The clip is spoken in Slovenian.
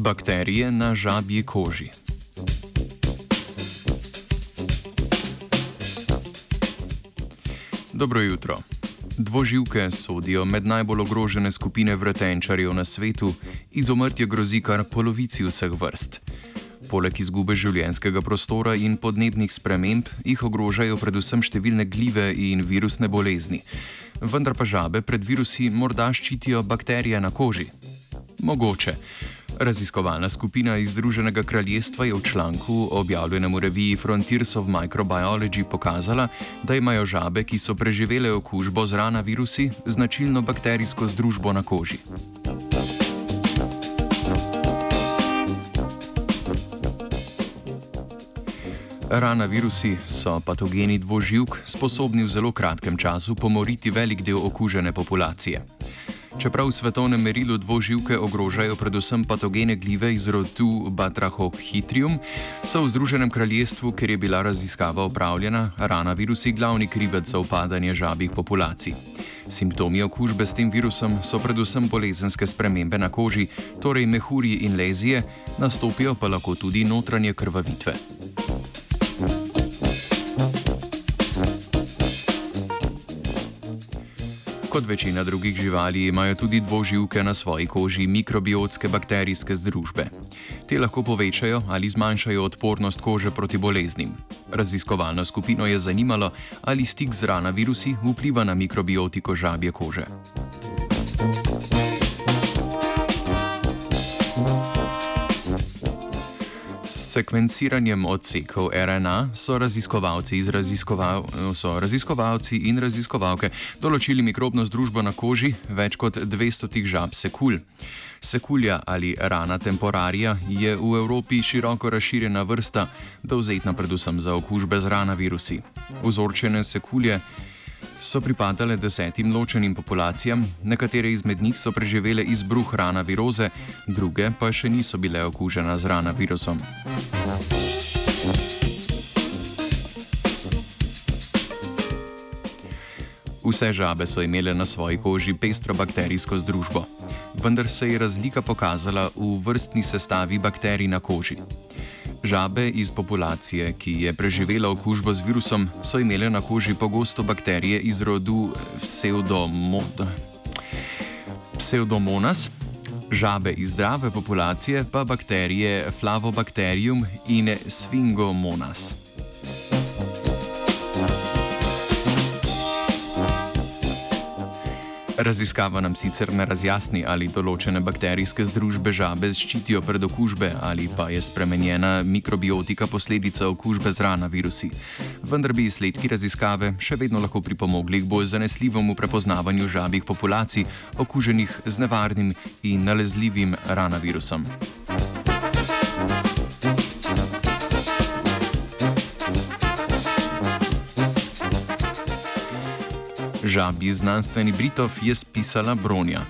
Bakterije na žabji koži. Dobro jutro. Dvoživke sodijo med najbolj ogrožene skupine vretenčarjev na svetu, izumrtje grozi kar polovici vseh vrst. Poleg izgube življenjskega prostora in podnebnih sprememb jih ogrožajo predvsem številne glive in virusne bolezni. Vendar pa žabe pred virusi morda ščitijo bakterije na koži. Mogoče. Raziskovalna skupina iz Združenega kraljestva je v članku, objavljenem v reviji Frontiers of Microbiology, pokazala, da imajo žabe, ki so preživele okužbo z rana virusi, značilno bakterijsko združbo na koži. Rana virusi so patogeni dvoživk, sposobni v zelo kratkem času pomoriti velik del okužene populacije. Čeprav v svetovnem merilu dvoživke ogrožajo predvsem patogene glive iz rodu Batrachohitrium, so v Združenem kraljestvu, kjer je bila raziskava opravljena, rana virusi glavni krivec za upadanje žabih populacij. Simptomi okužbe s tem virusom so predvsem bolezenske spremembe na koži, torej mehurji in lezije, nastopijo pa lahko tudi notranje krvavitve. Kot večina drugih živali imajo tudi dvoživke na svoji koži mikrobiotske bakterijske združbe. Te lahko povečajo ali zmanjšajo odpornost kože proti boleznim. Raziskovalno skupino je zanimalo, ali stik z rana virusi vpliva na mikrobiotiko žabje kože. Sekvenciranjem odsekov RNA so raziskovalci, raziskoval, so raziskovalci in raziskovalke določili mikrobno združbo na koži več kot 200 žab sekul. Sekulja ali rana temporarija je v Evropi široko razširjena vrsta, dovzetna predvsem za okužbe z rana virusi. Vzorčene sekulje so pripadale desetim ločenim populacijam, nekatere izmed njih so preživele izbruh rana viroze, druge pa še niso bile okužene z rana virusom. Vse žabe so imele na svoji koži pestro bakterijsko združbo, vendar se je razlika pokazala v vrstni sestavi bakterij na koži. Žabe iz populacije, ki je preživela okužbo z virusom, so imele na koži pogosto bakterije iz rodu Pseudomonas, žabe iz zdrave populacije pa bakterije Flavobacterium in Sphingomonas. Raziskava nam sicer ne razjasni, ali določene bakterijske združbe žabe ščitijo pred okužbe ali pa je spremenjena mikrobiotika posledica okužbe z rana virusi. Vendar bi izsledki raziskave še vedno lahko pripomogli k bolj zanesljivemu prepoznavanju žabih populacij okuženih z nevarnim in nalezljivim rana Žabji znanstveni Britov je spisala Bronja.